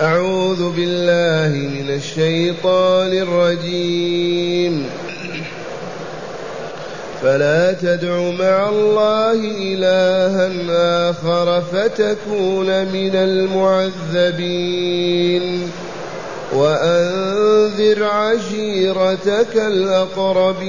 أعوذ بالله من الشيطان الرجيم. فلا تدع مع الله إلها آخر فتكون من المعذبين. وأنذر عشيرتك الأقربين.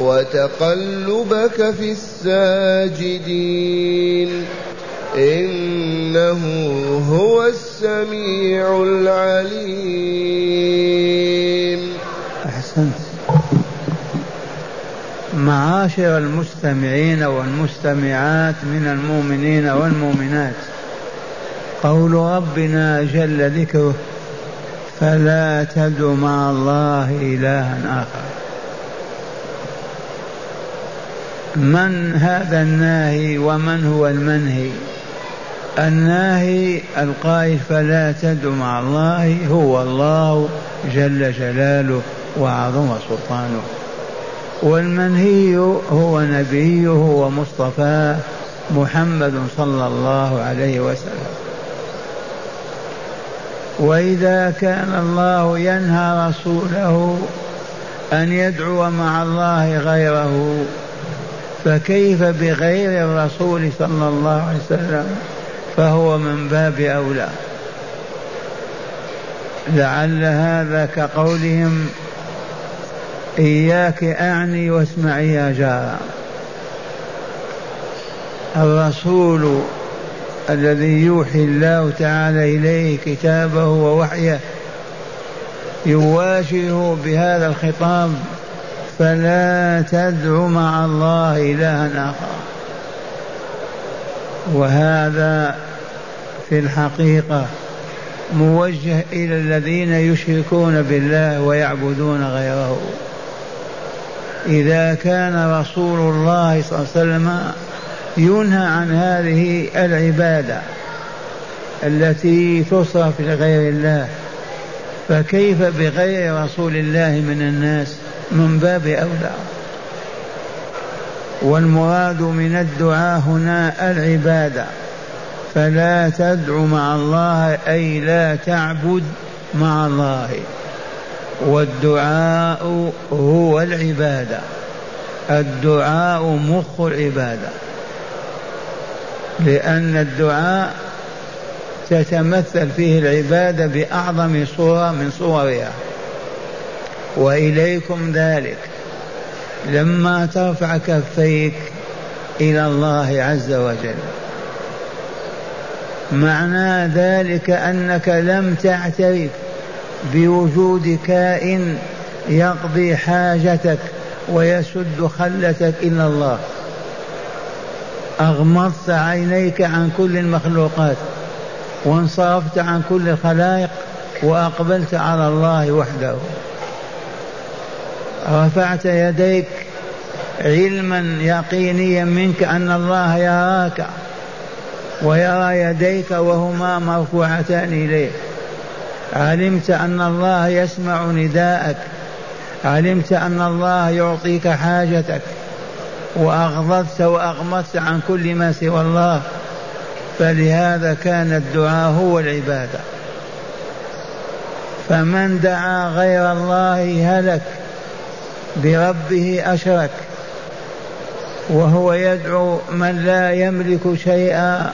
وتقلبك في الساجدين. إنه هو السميع العليم. أحسنت. معاشر المستمعين والمستمعات من المؤمنين والمؤمنات قول ربنا جل ذكره فلا تدع مع الله إلها آخر. من هذا الناهي ومن هو المنهي؟ الناهي القائل فلا تدع مع الله هو الله جل جلاله وعظم سلطانه. والمنهي هو نبيه ومصطفاه محمد صلى الله عليه وسلم. وإذا كان الله ينهى رسوله أن يدعو مع الله غيره فكيف بغير الرسول صلى الله عليه وسلم فهو من باب أولى؟ لعل هذا كقولهم إياك أعني واسمعي يا جارة الرسول الذي يوحي الله تعالى إليه كتابه ووحيه يواجهه بهذا الخطاب فلا تدع مع الله إلها آخر. وهذا في الحقيقة موجه إلى الذين يشركون بالله ويعبدون غيره. إذا كان رسول الله صلى الله عليه وسلم ينهى عن هذه العبادة التي تصرف لغير الله فكيف بغير رسول الله من الناس؟ من باب أولى. والمراد من الدعاء هنا العبادة. فلا تدع مع الله أي لا تعبد مع الله. والدعاء هو العبادة. الدعاء مخ العبادة. لأن الدعاء تتمثل فيه العبادة بأعظم صورة من صورها. وإليكم ذلك لما ترفع كفيك إلى الله عز وجل. معنى ذلك أنك لم تعترف بوجود كائن يقضي حاجتك ويسد خلتك إلا الله. أغمضت عينيك عن كل المخلوقات وانصرفت عن كل الخلائق وأقبلت على الله وحده. رفعت يديك علما يقينيا منك أن الله يراك ويرى يديك وهما مرفوعتان إليه علمت أن الله يسمع نداءك. علمت أن الله يعطيك حاجتك. وأغضبت وأغمضت عن كل ما سوى الله. فلهذا كان الدعاء هو العبادة. فمن دعا غير الله هلك. بربه أشرك وهو يدعو من لا يملك شيئا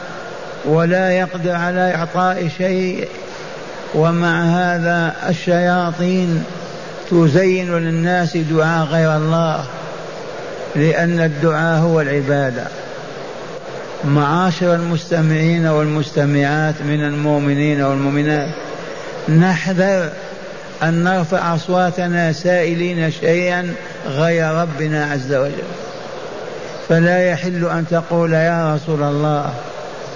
ولا يقدر على إعطاء شيء ومع هذا الشياطين تزين للناس دعاء غير الله لأن الدعاء هو العبادة. معاشر المستمعين والمستمعات من المؤمنين والمؤمنات نحذر أن نرفع أصواتنا سائلين شيئا غير ربنا عز وجل. فلا يحل أن تقول يا رسول الله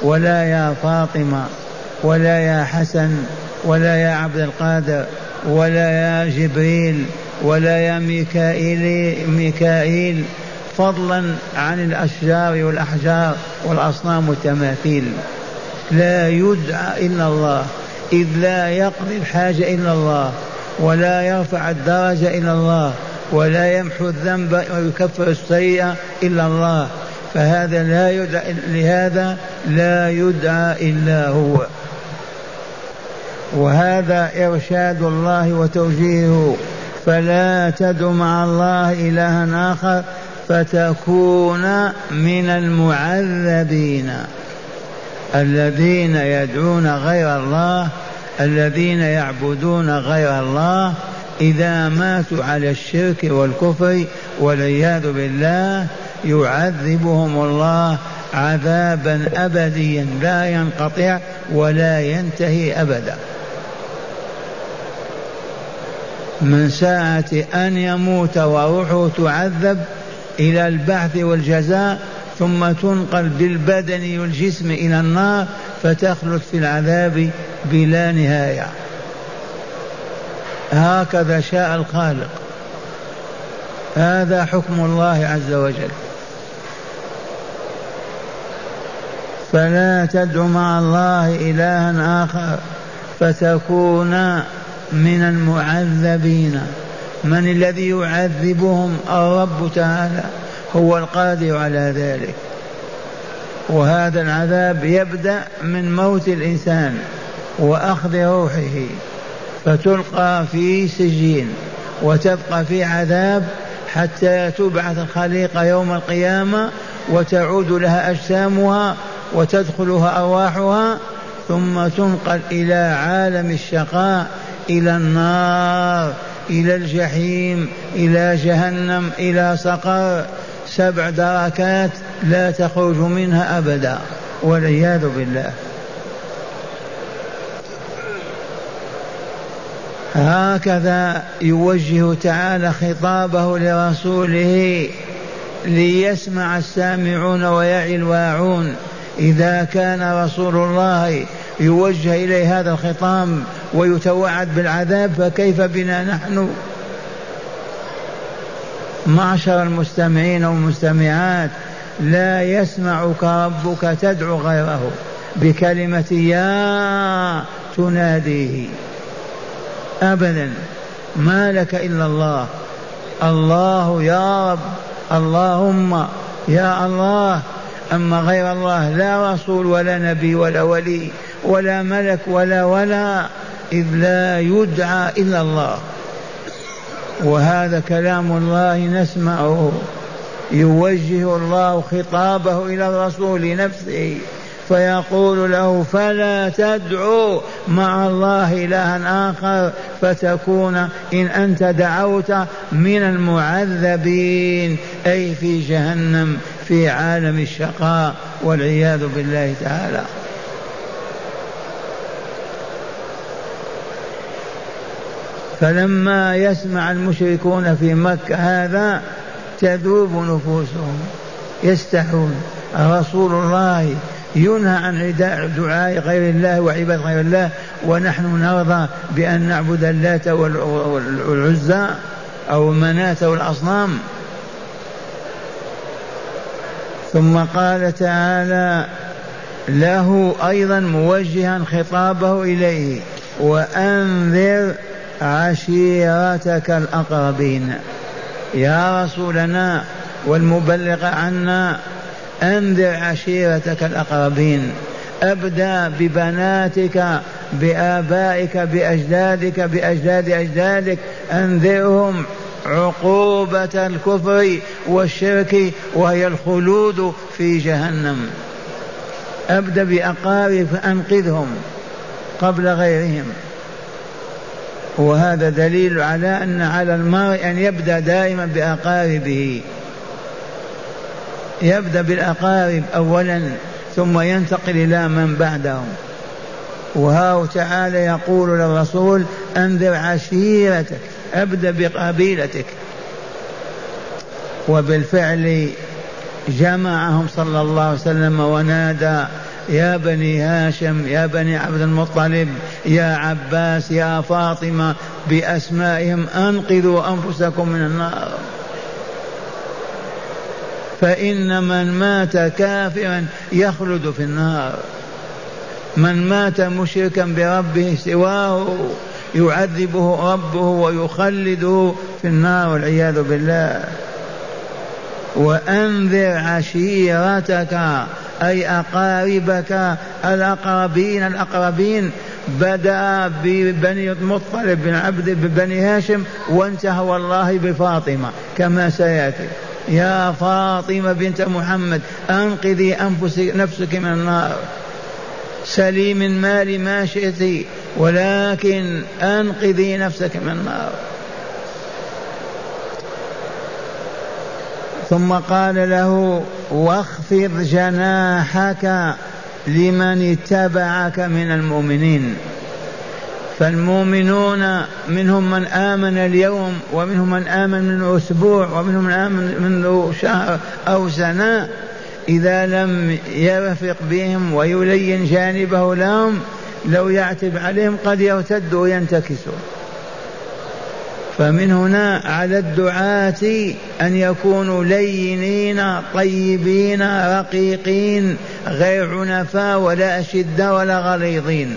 ولا يا فاطمة ولا يا حسن ولا يا عبد القادر ولا يا جبريل ولا يا ميكائيل ميكائيل. فضلا عن الأشجار والأحجار والأصنام والتماثيل. لا يدعى إلا الله. إذ لا يقضي الحاجة إلا الله. ولا يرفع الدرجة إلا الله ولا يمحو الذنب ويكفر السيئة إلا الله. فهذا لا يدعى لهذا لا يدعى إلا هو. وهذا إرشاد الله وتوجيهه. فلا تدع مع الله إلها آخر فتكون من المعذبين. الذين يدعون غير الله الذين يعبدون غير الله إذا ماتوا على الشرك والكفر والعياذ بالله يعذبهم الله عذابا أبديا لا ينقطع ولا ينتهي أبدا. من ساعة أن يموت وروحه تعذب إلى البعث والجزاء ثم تنقل بالبدن والجسم إلى النار فتخلد في العذاب بلا نهاية. هكذا شاء الخالق. هذا حكم الله عز وجل. فلا تدع مع الله إلها آخر فتكون من المعذبين. من الذي يعذبهم؟ الرب تعالى. هو القادر على ذلك. وهذا العذاب يبدأ من موت الإنسان وأخذ روحه فتلقى في سجين وتبقى في عذاب حتى تبعث الخليقة يوم القيامة وتعود لها أجسامها وتدخلها أرواحها ثم تنقل إلى عالم الشقاء إلى النار إلى الجحيم إلى جهنم إلى سقر سبع دركات لا تخرج منها أبدا والعياذ بالله. هكذا يوجه تعالى خطابه لرسوله ليسمع السامعون ويعي الواعون. إذا كان رسول الله يوجه إليه هذا الخطاب ويتوعد بالعذاب فكيف بنا نحن؟ معشر المستمعين والمستمعات لا يسمعك ربك تدعو غيره بكلمة يا تناديه. أبدا ما لك إلا الله. الله يا رب اللهم يا الله. أما غير الله لا رسول ولا نبي ولا ولي ولا ملك ولا ولا إذ لا يدعى إلا الله. وهذا كلام الله نسمعه. يوجه الله خطابه إلى الرسول نفسه فيقول له فلا تدعو مع الله إلها آخر فتكون إن أنت دعوت من المعذبين أي في جهنم في عالم الشقاء والعياذ بالله تعالى. فلما يسمع المشركون في مكة هذا تذوب نفوسهم. يستحون. رسول الله ينهى عن دعاء غير الله وعباد غير الله ونحن نرضى بأن نعبد اللات والعزى أو مناة والأصنام. ثم قال تعالى له أيضا موجها خطابه إليه وأنذر عشيرتك الأقربين. يا رسولنا والمبلغ عنا أنذر عشيرتك الأقربين. أبدأ ببناتك بآبائك بأجدادك بأجداد أجدادك. أنذرهم عقوبة الكفر والشرك وهي الخلود في جهنم. أبدأ بأقارب فأنقذهم قبل غيرهم. وهذا دليل على أن على المرء أن يبدأ دائما بأقاربه. يبدأ بالأقارب أولا ثم ينتقل إلى من بعدهم. وها تعالى يقول للرسول أنذر عشيرتك أبدأ بقبيلتك. وبالفعل جمعهم صلى الله عليه وسلم ونادى يا بني هاشم يا بني عبد المطلب يا عباس يا فاطمة بأسمائهم أنقذوا أنفسكم من النار. فإن من مات كافرا يخلد في النار. من مات مشركا بربه سواه يعذبه ربه ويخلده في النار والعياذ بالله. وأنذر عشيرتك أي أقاربك الأقربين الأقربين بدأ ببني المطلب بن عبد ببني هاشم وانتهى والله بفاطمة كما سيأتي. يا فاطمة بنت محمد أنقذي أنفسك نفسك من النار. سليم المال ما شئت ولكن أنقذي نفسك من النار. ثم قال له واخفض جناحك لمن اتبعك من المؤمنين. فالمؤمنون منهم من آمن اليوم ومنهم من آمن من أسبوع ومنهم من آمن منذ شهر أو سنة إذا لم يرفق بهم ويلين جانبه لهم لو يعتب عليهم قد يرتدوا وينتكسوا. فمن هنا على الدعاة أن يكونوا لينين طيبين رقيقين غير عنفاء ولا أشدة ولا غليظين.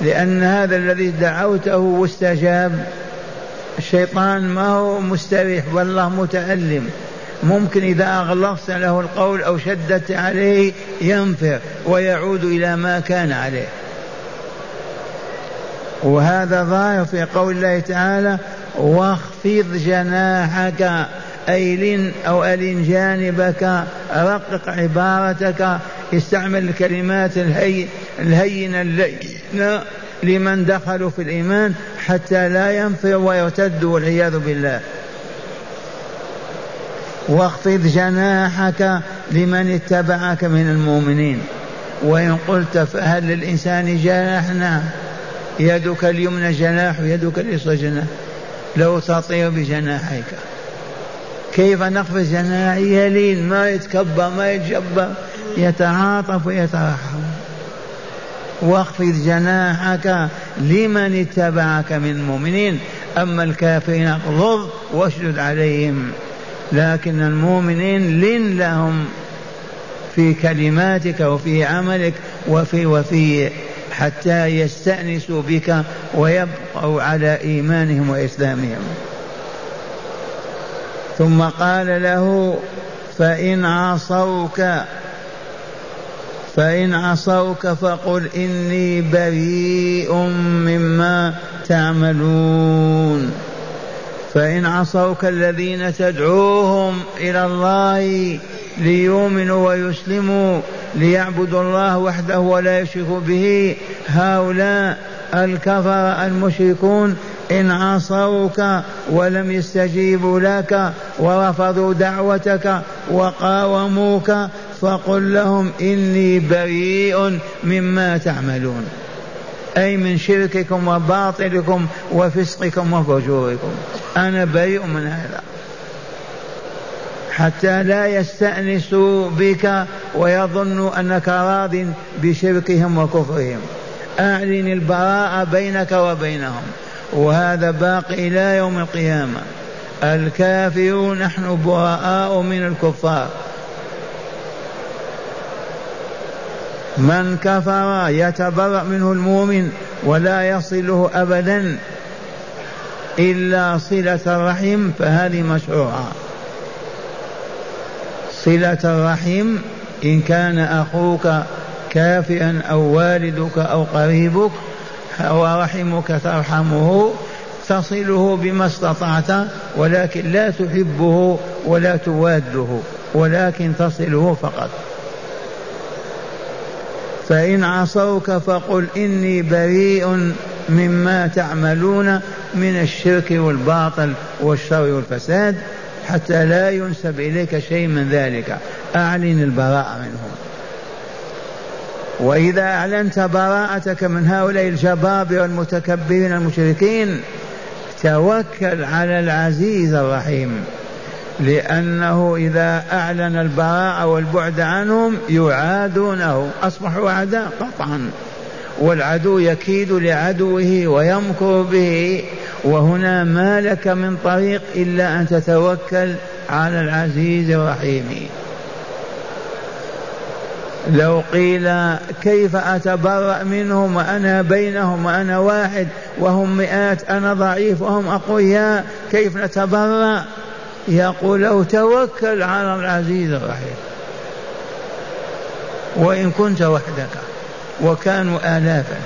لأن هذا الذي دعوته واستجاب الشيطان ما هو مستريح والله متألم. ممكن إذا أغلظت له القول أو شددت عليه ينفر ويعود إلى ما كان عليه. وهذا ظاهر في قول الله تعالى واخفض جناحك أي لن أو ألن جانبك رقق عبارتك استعمل الكلمات الهي الهينة اللينة لمن دخلوا في الإيمان حتى لا ينفر ويرتد والعياذ بالله. واخفض جناحك لمن اتبعك من المؤمنين. وإن قلت فهل للإنسان جناح؟ نعم. يدك اليمنى جناح ويدك اليسرى جناح. لو تطير بجناحيك. كيف نخفض جناحي؟ يلين ما يتكبر ما يتجبر. يتعاطف ويترحم. واخفض جناحك لمن اتبعك من المؤمنين أما الكافرين اغضض واشدد عليهم. لكن المؤمنين لن لهم في كلماتك وفي عملك وفي وفي حتى يستأنسوا بك ويبقوا على إيمانهم وإسلامهم. ثم قال له فإن عصوك فإن عصوك فقل إني بريء مما تعملون. فإن عصوك الذين تدعوهم إلى الله ليؤمنوا ويسلموا ليعبدوا الله وحده ولا يشركوا به. هؤلاء الكفر المشركون إن عصوك ولم يستجيبوا لك ورفضوا دعوتك وقاوموك فقل لهم إني بريء مما تعملون. أي من شرككم وباطلكم وفسقكم وفجوركم. أنا بريء من هذا. حتى لا يستأنسوا بك ويظنوا أنك راض بشركهم وكفرهم. أعلن البراءة بينك وبينهم وهذا باقي إلى يوم القيامة. الكافرون نحن براء من الكفار. من كفر يتبرأ منه المؤمن ولا يصله أبدا إلا صلة الرحم فهذه مشروعة. صلة الرحم إن كان أخوك كافئا أو والدك أو قريبك ورحمك ترحمه تصله بما استطعت ولكن لا تحبه ولا تواده ولكن تصله فقط. فإن عصوك فقل إني بريء مما تعملون من الشرك والباطل والشر والفساد. حتى لا ينسب إليك شيء من ذلك. أعلن البراءة منهم. وإذا أعلنت براءتك من هؤلاء الجبابرة المتكبرين المشركين توكل على العزيز الرحيم. لأنه إذا أعلن البراءة والبعد عنهم يعادونه. أصبحوا أعداء قطعا. والعدو يكيد لعدوه ويمكر به. وهنا ما لك من طريق إلا أن تتوكل على العزيز الرحيم. لو قيل كيف أتبرأ منهم وأنا بينهم وأنا واحد وهم مئات أنا ضعيف وهم أقوياء كيف نتبرأ؟ يقول لو توكل على العزيز الرحيم. وإن كنت وحدك وكانوا آلافا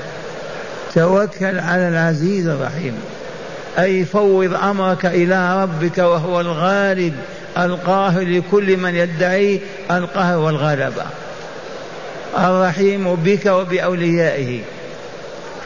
توكل على العزيز الرحيم. أي فوض أمرك إلى ربك وهو الغالب القاهر لكل من يدعي القهر والغلبة الرحيم بك وبأوليائه.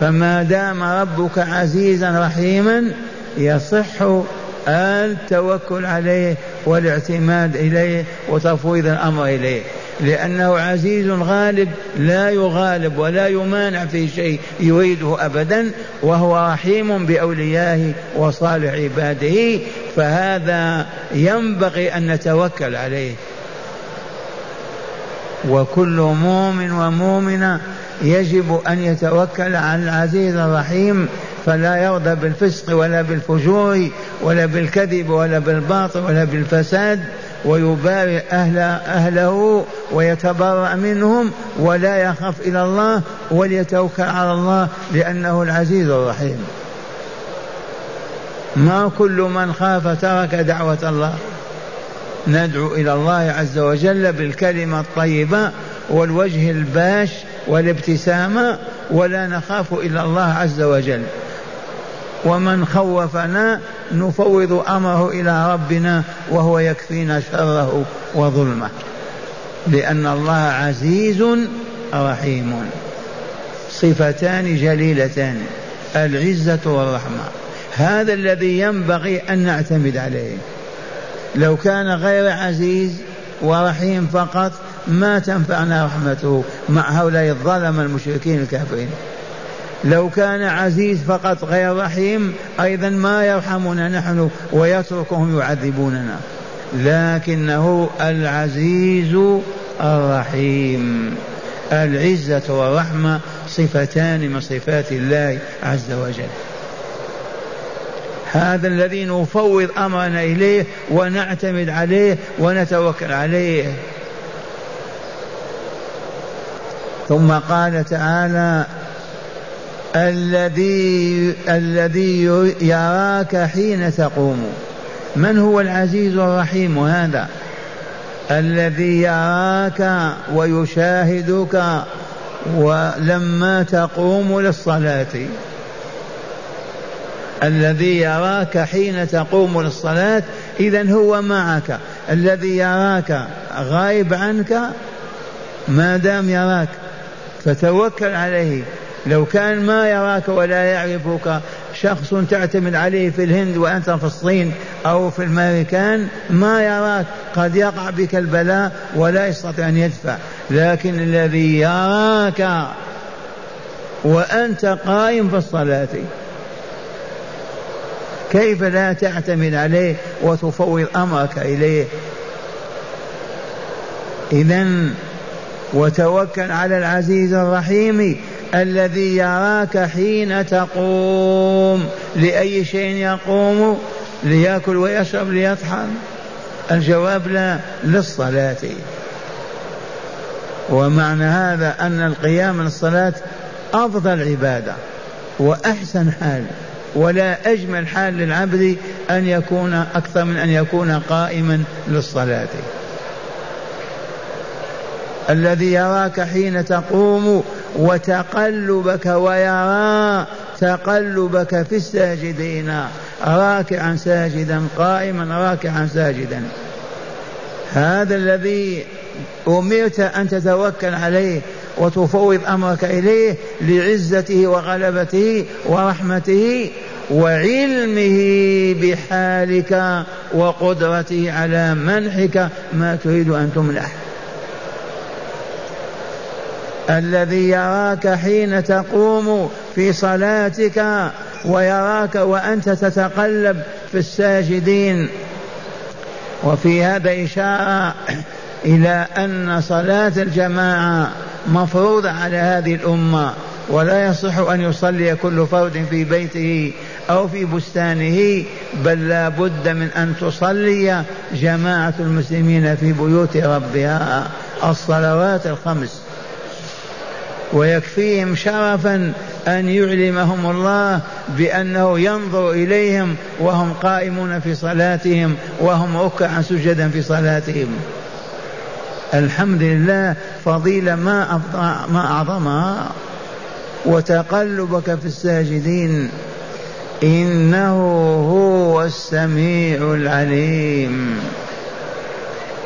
فما دام ربك عزيزا رحيما يصح التوكل عليه والاعتماد إليه وتفويض الأمر إليه. لأنه عزيز غالب لا يغالب ولا يمانع في شيء يريده أبدا وهو رحيم بأوليائه وصالح عباده. فهذا ينبغي أن نتوكل عليه. وكل مؤمن ومؤمنة يجب أن يتوكل على العزيز الرحيم فلا يرضى بالفسق ولا بالفجور ولا بالكذب ولا بالباطل ولا بالفساد. ويبارئ أهل أهله ويتبرأ منهم ولا يخاف إلى الله وليتوكل على الله لأنه العزيز الرحيم. ما كل من خاف ترك دعوة الله. ندعو إلى الله عز وجل بالكلمة الطيبة والوجه الباش والابتسامة ولا نخاف إلا الله عز وجل. ومن خوفنا نفوض أمره إلى ربنا وهو يكفينا شره وظلمه. لأن الله عزيز رحيم. صفتان جليلتان العزة والرحمة. هذا الذي ينبغي أن نعتمد عليه. لو كان غير عزيز ورحيم فقط ما تنفعنا رحمته مع هؤلاء الظلم المشركين الكافرين. لو كان عزيز فقط غير رحيم أيضا ما يرحمنا نحن ويتركهم يعذبوننا. لكنه العزيز الرحيم. العزة والرحمة صفتان من صفات الله عز وجل. هذا الذي نفوض أمرنا إليه ونعتمد عليه ونتوكل عليه. ثم قال تعالى الذي الذي يراك حين تقوم. من هو العزيز الرحيم هذا؟ الذي يراك ويشاهدك ولما تقوم للصلاة. الذي يراك حين تقوم للصلاة إذا هو معك. الذي يراك غايب عنك ما دام يراك فتوكل عليه. لو كان ما يراك ولا يعرفك شخص تعتمد عليه في الهند وأنت في الصين أو في الأمريكان ما يراك. قد يقع بك البلاء ولا يستطيع أن يدفع. لكن الذي يراك وأنت قائم في الصلاة كيف لا تعتمد عليه وتفوض أمرك إليه؟ إذا وتوكل على العزيز الرحيم. الذي يراك حين تقوم. لأي شيء يقوم؟ ليأكل ويشرب ليطحن؟ الجواب لا للصلاة. ومعنى هذا أن القيام للصلاة أفضل عبادة وأحسن حال. ولا أجمل حال للعبد أن يكون أكثر من أن يكون قائما للصلاة. الذي يراك حين تقوم وتقلبك ويرى تقلبك في الساجدين. راكعا ساجدا قائما راكعا ساجدا. هذا الذي أمرت أن تتوكل عليه وتفوض أمرك إليه لعزته وغلبته ورحمته وعلمه بحالك وقدرته على منحك ما تريد أن تمنح الذي يراك حين تقوم في صلاتك ويراك وأنت تتقلب في الساجدين. وفي هذا إشارة إلى أن صلاة الجماعة مفروضة على هذه الأمة ولا يصح أن يصلي كل فرد في بيته أو في بستانه بل لا بد من أن تصلي جماعة المسلمين في بيوت ربها الصلوات الخمس. ويكفيهم شرفا أن يعلمهم الله بأنه ينظر إليهم وهم قائمون في صلاتهم وهم ركعا سجدا في صلاتهم. الحمد لله فضيلة ما ما أعظمها وتقلبك في الساجدين. إنه هو السميع العليم.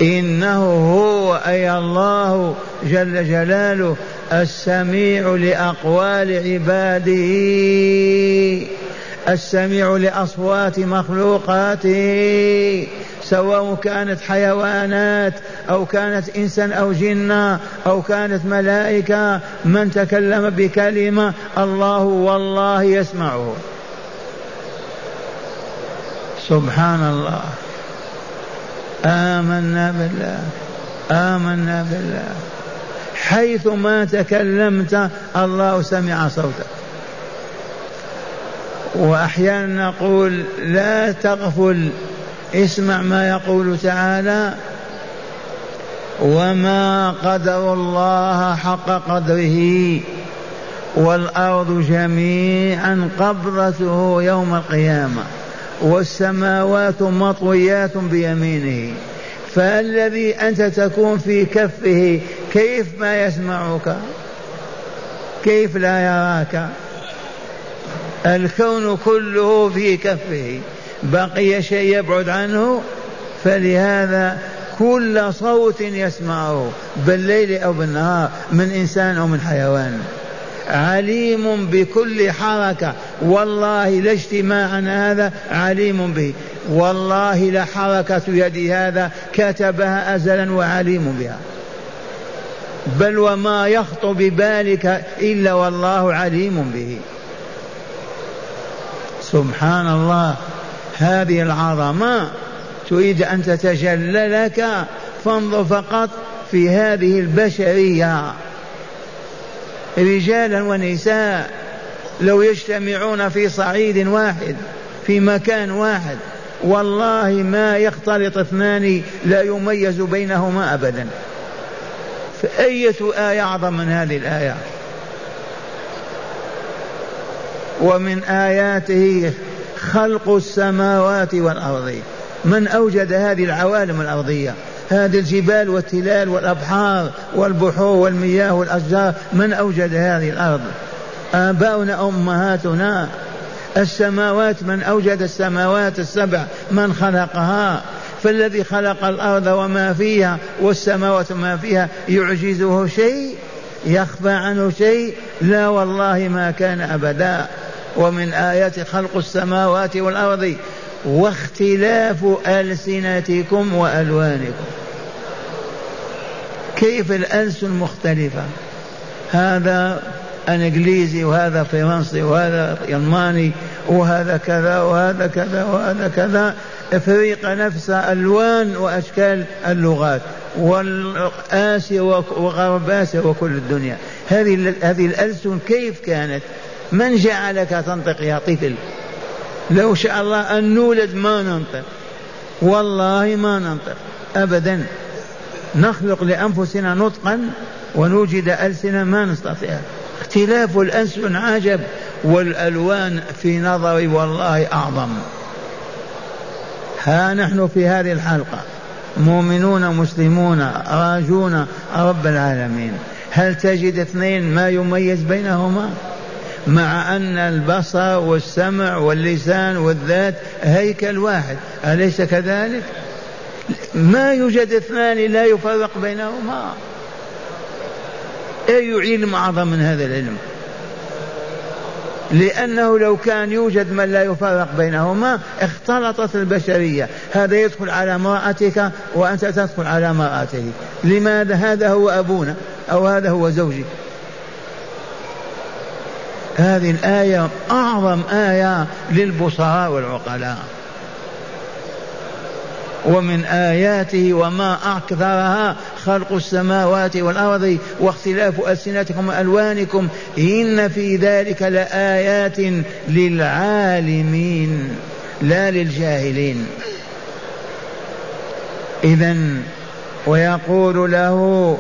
إنه هو أي الله جل جلاله السميع لأقوال عباده السميع لأصوات مخلوقاته سواء كانت حيوانات أو كانت إنسان أو جنة أو كانت ملائكة من تكلم بكلمة الله والله يسمعه. سبحان الله آمنا بالله. آمنا بالله. حيث ما تكلمت الله سمع صوتك. وأحيانا نقول لا تغفل اسمع ما يقول تعالى وما قدر الله حق قدره والأرض جميعا قبضته يوم القيامة والسماوات مطويات بيمينه. فالذي أنت تكون في كفه كيف ما يسمعك؟ كيف لا يراك؟ الكون كله في كفه. بقي شيء يبعد عنه؟ فلهذا كل صوت يسمعه بالليل أو بالنهار من إنسان أو من حيوان. عليم بكل حركة. والله لا اجتماعا هذا عليم به. والله لحركه يد هذا كتبها أزلا وعليم بها. بل وما يخطر ببالك إلا والله عليم به. سبحان الله هذه العظمة تريد أن تتجلى لك فانظر فقط في هذه البشرية. رجالا ونساء لو يجتمعون في صعيد واحد في مكان واحد والله ما يختلط اثنان لا يميز بينهما ابدا. فأية آية أعظم من هذه الآية؟ ومن آياته خلق السماوات والأرض. من أوجد هذه العوالم الأرضية؟ هذه الجبال والتلال والأبحار والبحور والمياه والأشجار من أوجد هذه الأرض؟ آباؤنا أمهاتنا. السماوات من أوجد السماوات السبع من خلقها. فالذي خلق الأرض وما فيها والسماوات وما فيها يعجزه شيء يخفى عنه شيء لا والله ما كان أبدا. ومن آيات خلق السماوات والأرض واختلاف ألسنتكم وألوانكم. كيف الألسن مختلفة هذا انجليزي وهذا فرنسي وهذا يماني وهذا كذا وهذا كذا وهذا كذا. افريق نفسها الوان وأشكال اللغات. والآسيا وغرب آسيا وكل الدنيا. هذه هذه الالسن كيف كانت؟ من جعلك تنطق يا طفل؟ لو شاء الله أن نولد ما ننطق. والله ما ننطق. ابدا. نخلق لأنفسنا نطقا ونوجد ألسنة ما نستطيع. اختلاف الألسن عجب والألوان في نظري والله أعظم. ها نحن في هذه الحلقة. مؤمنون مسلمون راجون رب العالمين. هل تجد اثنين ما يميز بينهما؟ مع أن البصر والسمع واللسان والذات هيكل واحد. أليس كذلك؟ ما يوجد اثنان لا يفرق بينهما. أي علم أعظم من هذا العلم؟ لأنه لو كان يوجد من لا يفرق بينهما اختلطت البشرية. هذا يدخل على امرأتك وأنت تدخل على امرأته. لماذا؟ هذا هو أبونا أو هذا هو زوجي. هذه الآية أعظم آية للبصراء والعقلاء. ومن آياته وما أكثرها خلق السماوات والأرض واختلاف ألسنتكم وألوانكم إن في ذلك لآيات للعالمين لا للجاهلين. إذا ويقول له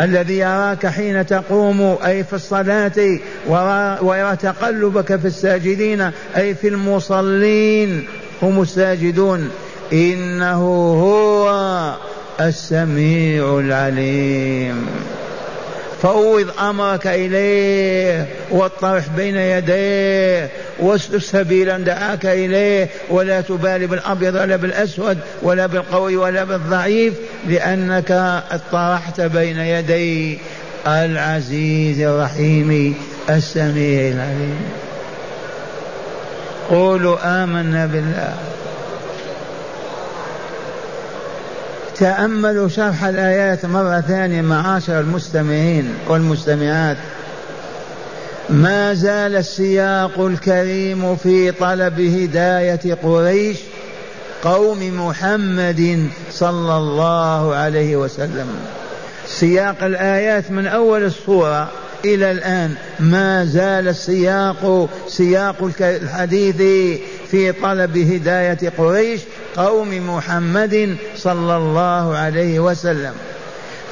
الذي يراك حين تقوم أي في الصلاة ويرى تقلبك في الساجدين أي في المصلين. هم الساجدون. إنه هو السميع العليم. فوض أمرك إليه واطرح بين يديه واسلك سبيلا دعاك إليه ولا تبالي بالأبيض ولا بالأسود ولا بالقوي ولا بالضعيف لأنك اطرحت بين يدي العزيز الرحيم السميع العليم. قولوا آمنا بالله. تأملوا شرح الآيات مرة ثانية معاشر المستمعين والمستمعات. ما زال السياق الكريم في طلب هداية قريش قوم محمد صلى الله عليه وسلم. سياق الآيات من أول الصورة إلى الآن ما زال السياق سياق الحديث في طلب هداية قريش قوم محمد صلى الله عليه وسلم.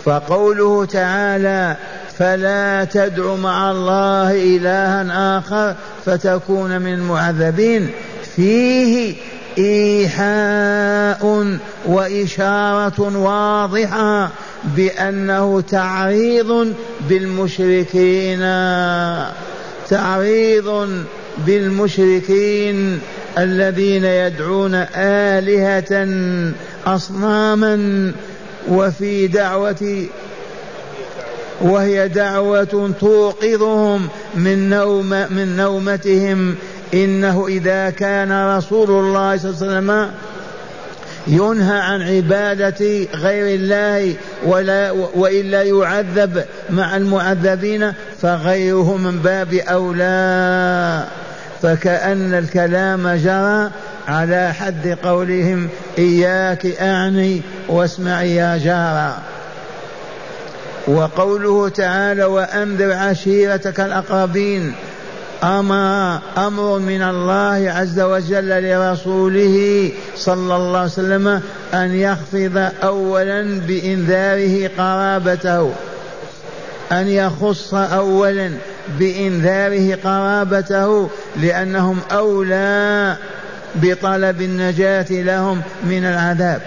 فقوله تعالى فلا تدع مع الله إلها آخر فتكون من المعذبين فيه إيحاء وإشارة واضحة بأنه تعريض بالمشركين تعريض بالمشركين الذين يدعون آلهة أصناما وفي دعوة وهي دعوة توقظهم من نوم من نومتهم. إنه إذا كان رسول الله صلى الله عليه وسلم ينهى عن عبادة غير الله ولا وإلا يعذب مع المعذبين فغيره من باب أولى. فكأن الكلام جرى على حد قولهم إياك أعني واسمعي يا جارا وقوله تعالى وأنذر عشيرتك الأقربين أمر أمر من الله عز وجل لرسوله صلى الله عليه وسلم أن يخفض أولا بإنذاره قرابته. أن يخص أولا بإنذاره قرابته لأنهم أولى بطلب النجاة لهم من العذاب.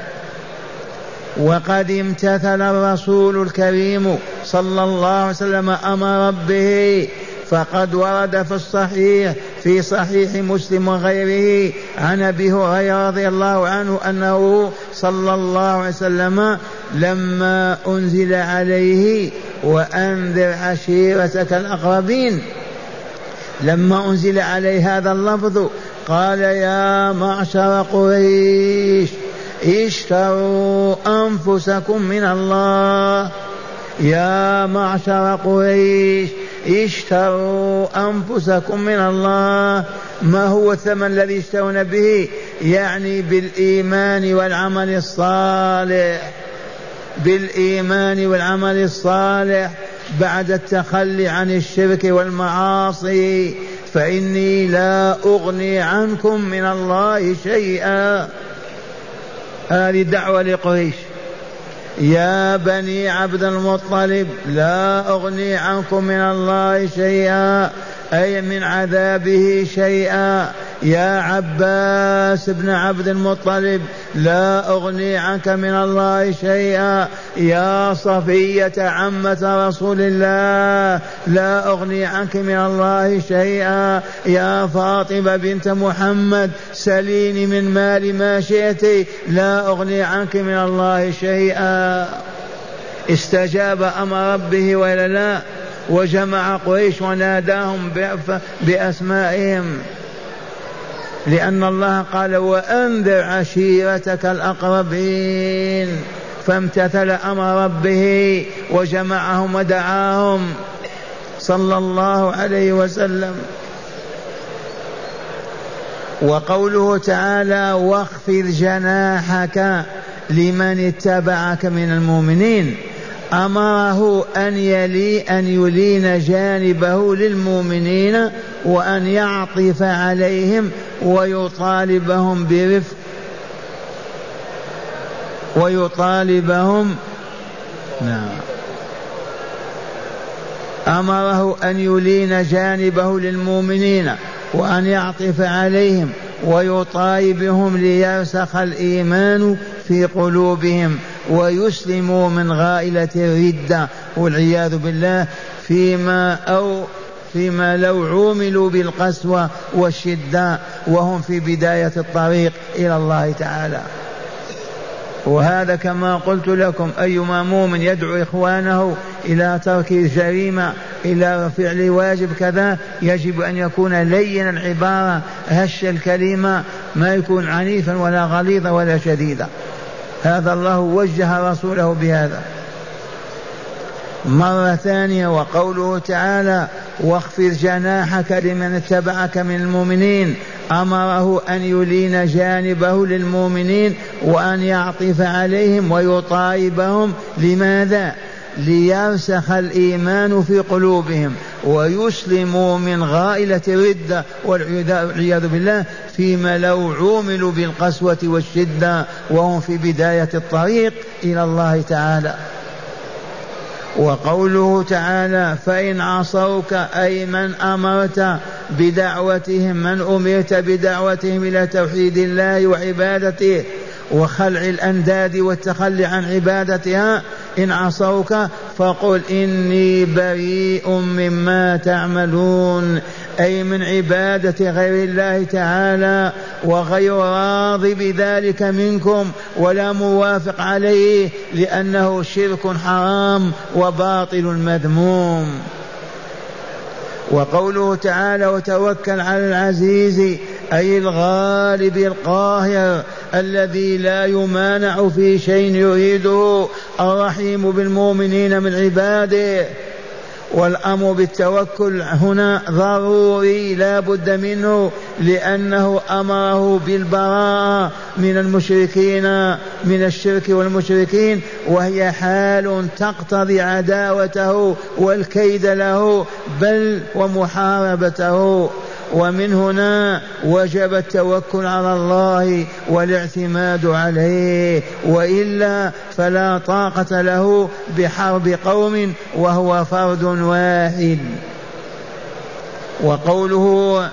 وقد امتثل الرسول الكريم صلى الله عليه وسلم أمر ربه فقد ورد في الصحيح في صحيح مسلم وغيره عن أبي هريرة رضي الله عنه أنه صلى الله عليه وسلم لما أنزل عليه وأنذر عشيرتك الأقربين لما أنزل عليه هذا اللفظ قال يا معشر قريش اشتروا أنفسكم من الله يا معشر قريش اشتروا أنفسكم من الله. ما هو الثمن الذي يشترون به؟ يعني بالإيمان والعمل الصالح. بالإيمان والعمل الصالح. بعد التخلي عن الشرك والمعاصي. فإني لا أغني عنكم من الله شيئا. هذه دعوة لقريش. يا بني عبد المطلب لا أغني عنكم من الله شيئا. أي من عذابه شيئا. يا عباس بن عبد المطلب لا أغني عنك من الله شيئا. يا صفية عمة رسول الله لا أغني عنك من الله شيئا. يا فاطمة بنت محمد سليني من مال ما شئت لا أغني عنك من الله شيئا. استجاب أمر ربه ولا لا. وجمع قريش وناداهم بأسمائهم. لأن الله قال وأنذر عشيرتك الأقربين. فامتثل أمر ربه وجمعهم ودعاهم. صلى الله عليه وسلم. وقوله تعالى واخفض جناحك لمن اتبعك من المؤمنين. امره أن يلي أن يلين جانبه للمؤمنين وأن يعطف عليهم ويطالبهم برفق ويطالبهم نعم. أمره أن يلين جانبه للمؤمنين وأن يعطف عليهم ويطالبهم ليرسخ الإيمان في قلوبهم. ويسلموا من غائلة الردة والعياذ بالله فيما أو فيما لو عوملوا بالقسوة والشدة وهم في بداية الطريق إلى الله تعالى. وهذا كما قلت لكم أيما مؤمن يدعو إخوانه إلى ترك الجريمة إلى فعل واجب كذا يجب أن يكون لينا العبارة هش الكلمة ما يكون عنيفا ولا غليظا ولا شديدا. هذا الله وجه رسوله بهذا. مرة ثانية وقوله تعالى واخفض جناحك لمن اتبعك من المؤمنين أمره أن يلين جانبه للمؤمنين وأن يعطف عليهم ويطايبهم. لماذا؟ ليرسخ الإيمان في قلوبهم ويسلموا من غائلة الرده والعياذ بالله فيما لو عوملوا بالقسوة والشدة وهم في بداية الطريق إلى الله تعالى. وقوله تعالى فإن عصوك أي من أمرت بدعوتهم من أمرت بدعوتهم إلى توحيد الله وعبادته وخلع الأنداد والتخلي عن عبادتها. إن عصوك فقل إني بريء مما تعملون. أي من عبادة غير الله تعالى وغير راض بذلك منكم ولا موافق عليه لأنه شرك حرام وباطل مذموم. وقوله تعالى وتوكل على العزيز أي الغالب القاهر الذي لا يمانع في شيء يريده الرحيم بالمؤمنين من عباده. والأمر بالتوكل هنا ضروري لا بد منه لأنه أمره بالبراءة من المشركين من الشرك والمشركين وهي حال تقتضي عداوته والكيد له بل ومحاربته. ومن هنا وجب التوكل على الله والاعتماد عليه وإلا فلا طاقة له بحرب قوم وهو فرد واحد. وقوله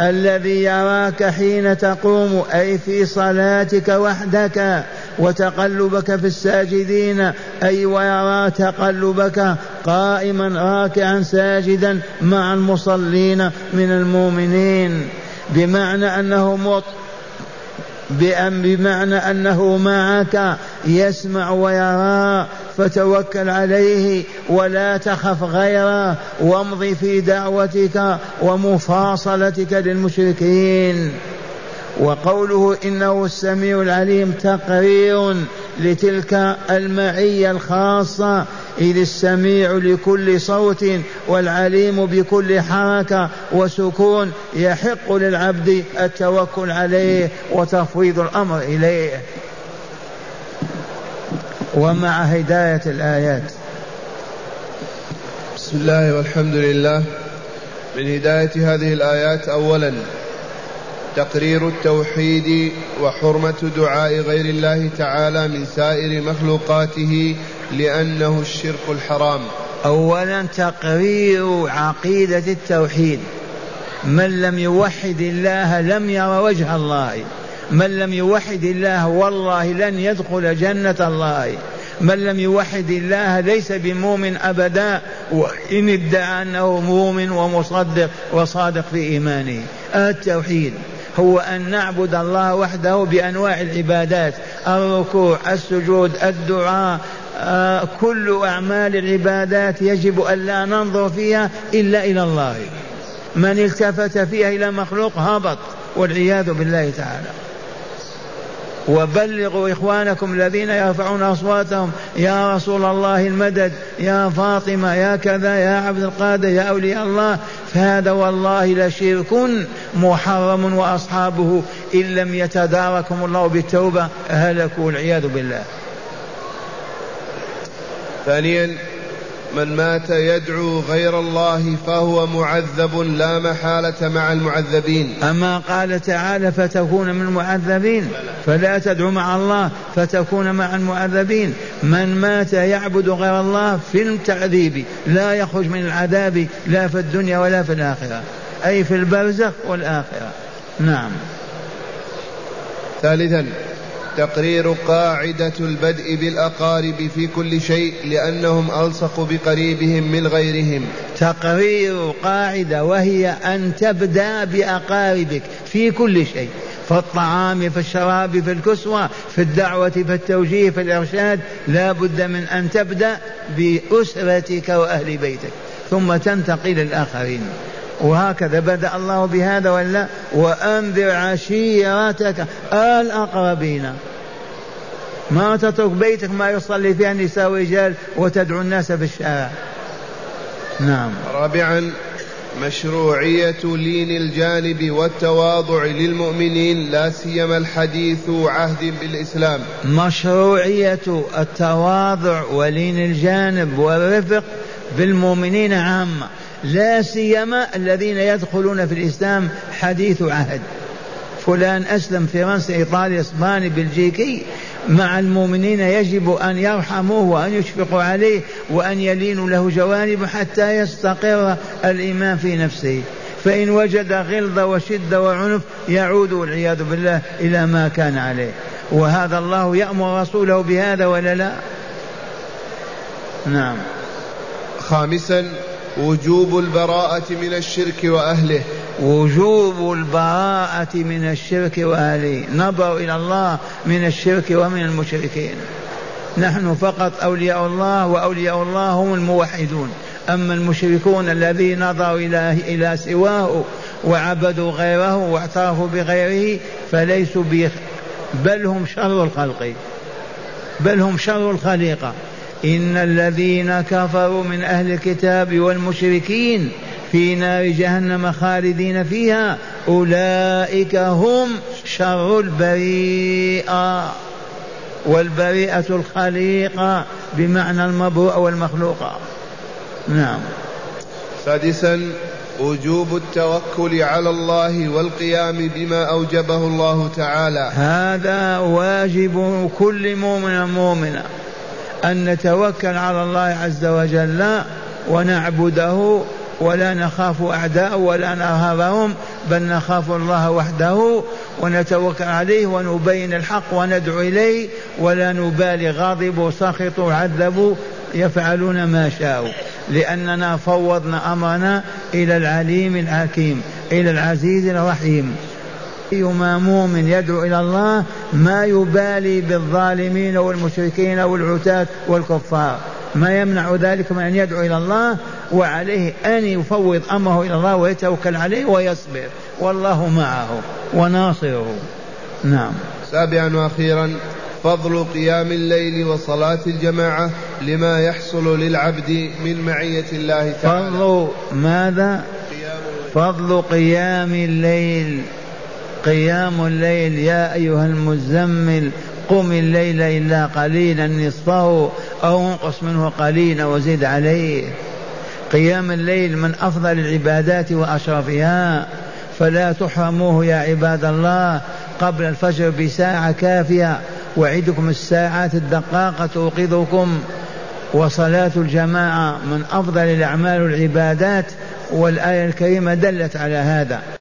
الذي يراك حين تقوم أي في صلاتك وحدك وتقلبك في الساجدين أي ويرى تقلبك قائما راكعا ساجدا مع المصلين من المؤمنين. بمعنى أنه مط بمعنى أنه معك يسمع ويرى فتوكل عليه ولا تخف غيره وامض في دعوتك ومفاصلتك للمشركين. وقوله إنه السميع العليم تقرير لتلك المعية الخاصة إذ السميع لكل صوت والعليم بكل حركة وسكون يحق للعبد التوكل عليه وتفويض الأمر إليه. ومع هداية الآيات. بسم الله والحمد لله. من هداية هذه الآيات اولا تقرير التوحيد وحرمة دعاء غير الله تعالى من سائر مخلوقاته لأنه الشرك الحرام. أولا تقرير عقيدة التوحيد. من لم يوحد الله لم ير وجه الله. من لم يوحد الله والله لن يدخل جنة الله. من لم يوحد الله ليس بمؤمن أبدا. وإن ادعى أنه مؤمن ومصدق وصادق في إيمانه. التوحيد هو أن نعبد الله وحده بأنواع العبادات. الركوع السجود الدعاء كل أعمال العبادات يجب أن لا ننظر فيها إلا إلى الله. من التفت فيها إلى مخلوق هبط والعياذ بالله تعالى. وبلغوا إخوانكم الذين يرفعون أصواتهم يا رسول الله المدد يا فاطمة يا كذا يا عبد القادر يا أولياء الله فهذا والله لشرك محرم وأصحابه إن لم يتداركهم الله بالتوبة هلكوا والعياذ بالله. ثانيا من مات يدعو غير الله فهو معذب لا محالة مع المعذبين. أما قال تعالى فتكون من المعذبين فلا تدعو مع الله فتكون مع المعذبين. من مات يعبد غير الله في التعذيب لا يخرج من العذاب لا في الدنيا ولا في الآخرة. أي في البرزخ والآخرة. نعم. ثالثا تقرير قاعدة البدء بالأقارب في كل شيء لأنهم ألصق بقريبهم من غيرهم. تقرير قاعدة وهي أن تبدأ بأقاربك في كل شيء في الطعام في الشراب في الكسوة في الدعوة في التوجيه في الإرشاد. لا بد من أن تبدأ بأسرتك وأهل بيتك ثم تنتقل للآخرين. وهكذا بدأ الله بهذا ولا؟ وأنذر عشيرتك الأقربين. ما تترك بيتك ما يصلي فيها النساء ورجال وتدعو الناس في الشارع. نعم. رابعا مشروعية لين الجانب والتواضع للمؤمنين لا سيما الحديث عهد بالإسلام. مشروعية التواضع ولين الجانب والرفق بالمؤمنين عامة. لا سيما الذين يدخلون في الإسلام حديث عهد. فلان أسلم فرنسا إيطاليا إسبانيا بلجيكي. مع المؤمنين يجب أن يرحموه وأن يشفقوا عليه وأن يلينوا له جوانب حتى يستقر الإيمان في نفسه. فإن وجد غلظة وشدة وعنف يعود والعياذ بالله إلى ما كان عليه. وهذا الله يأمر رسوله بهذا ولا لا؟ نعم. خامسا وجوب البراءة من الشرك وأهله. وجوب البراءة من الشرك وأهله. نظر إلى الله من الشرك ومن المشركين. نحن فقط أولياء الله وأولياء الله هم الموحدون. أما المشركون الذين نظروا إلى إلى سواه وعبدوا غيره واعترفوا بغيره فليسوا بل هم شر الخلق. بل هم شر الخليقة. إن الذين كفروا من أهل الكتاب والمشركين في نار جهنم خالدين فيها أولئك هم شر البريئة والبريئة الخليقة بمعنى المبروء والمخلوقة نعم. سادسا وجوب التوكل على الله والقيام بما أوجبه الله تعالى. هذا واجب كل مؤمن مؤمنة أن نتوكل على الله عز وجل ونعبده ولا نخاف أعداء ولا نرهبهم بل نخاف الله وحده ونتوكل عليه ونبين الحق وندعو إليه ولا نبالي غاضب سخط عذبوا يفعلون ما شاءوا. لأننا فوضنا أمرنا إلى العليم الحكيم إلى العزيز الرحيم. أيما مؤمن يدعو إلى الله ما يبالي بالظالمين والمشركين والعتاة والكفار. ما يمنع ذلك من أن يدعو إلى الله وعليه أن يفوض أمره إلى الله ويتوكل عليه ويصبر. والله معه وناصره. نعم. سابعا وأخيرا فضل قيام الليل وصلاة الجماعة لما يحصل للعبد من معية الله تعالى. فضل ماذا؟ فضل قيام الليل. قيام الليل يا أيها المزمل قم الليل إلا قليلا نصفه أو انقص منه قليلا وزد عليه. قيام الليل من أفضل العبادات وأشرفها. فلا تحرموه يا عباد الله قبل الفجر بساعة كافية. وعدكم الساعات الدقاقة توقظكم. وصلاة الجماعة من أفضل الأعمال والعبادات. والآية الكريمة دلت على هذا.